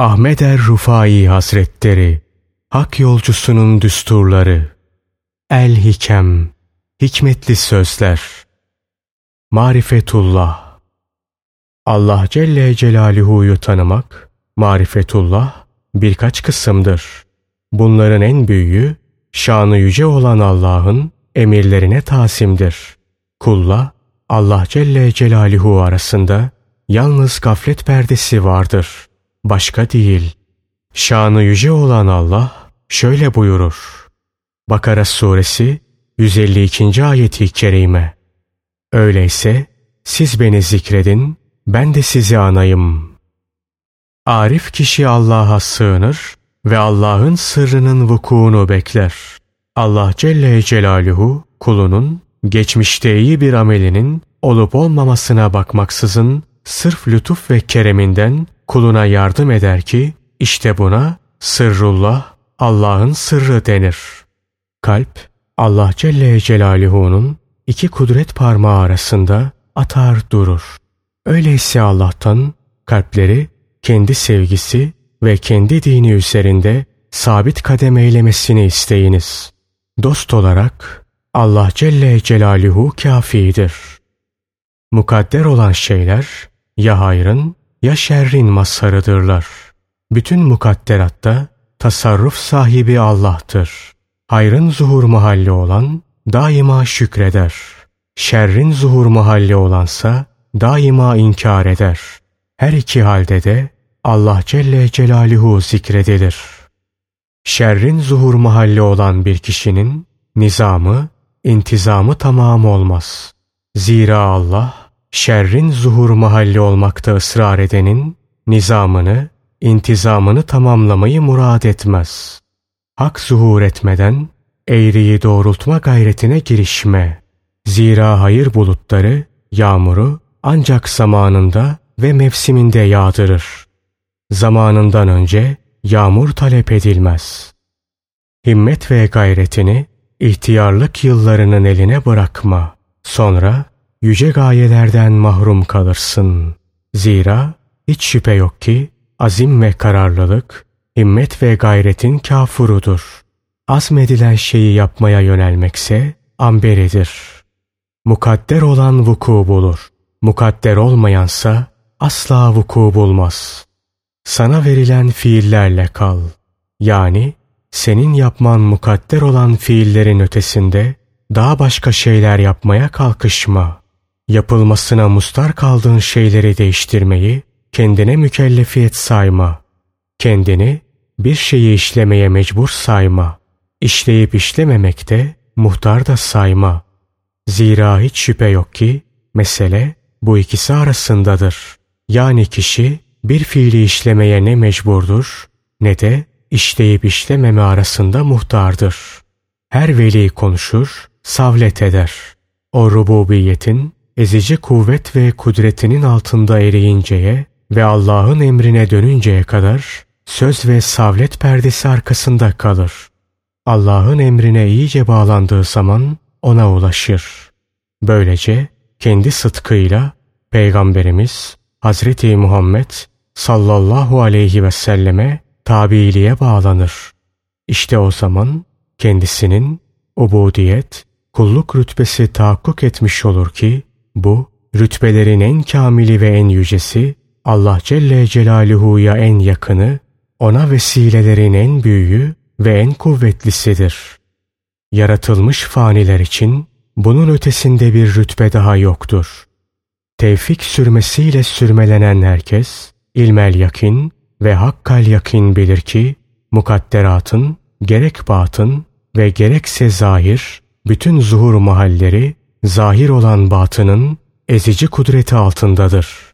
Ahmet er Rufai Hazretleri Hak yolcusunun düsturları El Hikem Hikmetli sözler Marifetullah Allah Celle Celaluhu'yu tanımak, marifetullah birkaç kısımdır. Bunların en büyüğü, şanı yüce olan Allah'ın emirlerine tasimdir. Kulla, Allah Celle Celaluhu arasında yalnız gaflet perdesi vardır. Başka değil. Şanı yüce olan Allah şöyle buyurur. Bakara suresi 152. ayeti kerime. Öyleyse siz beni zikredin, ben de sizi anayım. Arif kişi Allah'a sığınır ve Allah'ın sırrının vukuunu bekler. Allah Celle Celaluhu kulunun geçmişte iyi bir amelinin olup olmamasına bakmaksızın sırf lütuf ve kereminden kuluna yardım eder ki işte buna sırrullah Allah'ın sırrı denir. Kalp Allah Celle Celaluhu'nun iki kudret parmağı arasında atar durur. Öyleyse Allah'tan kalpleri kendi sevgisi ve kendi dini üzerinde sabit kadem eylemesini isteyiniz. Dost olarak Allah Celle Celaluhu kafidir. Mukadder olan şeyler ya hayrın ya şerrin mazharıdırlar. Bütün mukadderatta tasarruf sahibi Allah'tır. Hayrın zuhur mahalli olan daima şükreder. Şerrin zuhur mahalli olansa daima inkar eder. Her iki halde de Allah Celle Celaluhu zikredilir. Şerrin zuhur mahalli olan bir kişinin nizamı, intizamı tamam olmaz. Zira Allah şerrin zuhur mahalli olmakta ısrar edenin nizamını, intizamını tamamlamayı murad etmez. Hak zuhur etmeden eğriyi doğrultma gayretine girişme. Zira hayır bulutları yağmuru ancak zamanında ve mevsiminde yağdırır. Zamanından önce yağmur talep edilmez. Himmet ve gayretini ihtiyarlık yıllarının eline bırakma. Sonra yüce gayelerden mahrum kalırsın. Zira hiç şüphe yok ki azim ve kararlılık, himmet ve gayretin kafurudur. Azmedilen şeyi yapmaya yönelmekse amberidir. Mukadder olan vuku bulur. Mukadder olmayansa asla vuku bulmaz. Sana verilen fiillerle kal. Yani senin yapman mukadder olan fiillerin ötesinde daha başka şeyler yapmaya kalkışma. Yapılmasına mustar kaldığın şeyleri değiştirmeyi kendine mükellefiyet sayma. Kendini bir şeyi işlemeye mecbur sayma. İşleyip işlememekte muhtar da sayma. Zira hiç şüphe yok ki mesele bu ikisi arasındadır. Yani kişi bir fiili işlemeye ne mecburdur ne de işleyip işlememe arasında muhtardır. Her veli konuşur, savlet eder. O rububiyetin ezici kuvvet ve kudretinin altında eriyinceye ve Allah'ın emrine dönünceye kadar söz ve savlet perdesi arkasında kalır. Allah'ın emrine iyice bağlandığı zaman ona ulaşır. Böylece kendi sıtkıyla Peygamberimiz Hazreti Muhammed sallallahu aleyhi ve selleme tabiliğe bağlanır. İşte o zaman kendisinin ubudiyet, kulluk rütbesi tahakkuk etmiş olur ki bu rütbelerin en kamili ve en yücesi Allah Celle Celaluhu'ya en yakını, ona vesilelerin en büyüğü ve en kuvvetlisidir. Yaratılmış faniler için bunun ötesinde bir rütbe daha yoktur. Tevfik sürmesiyle sürmelenen herkes, ilmel yakin ve hakkal yakin bilir ki, mukadderatın gerek batın ve gerekse zahir, bütün zuhur mahalleri, zahir olan batının ezici kudreti altındadır.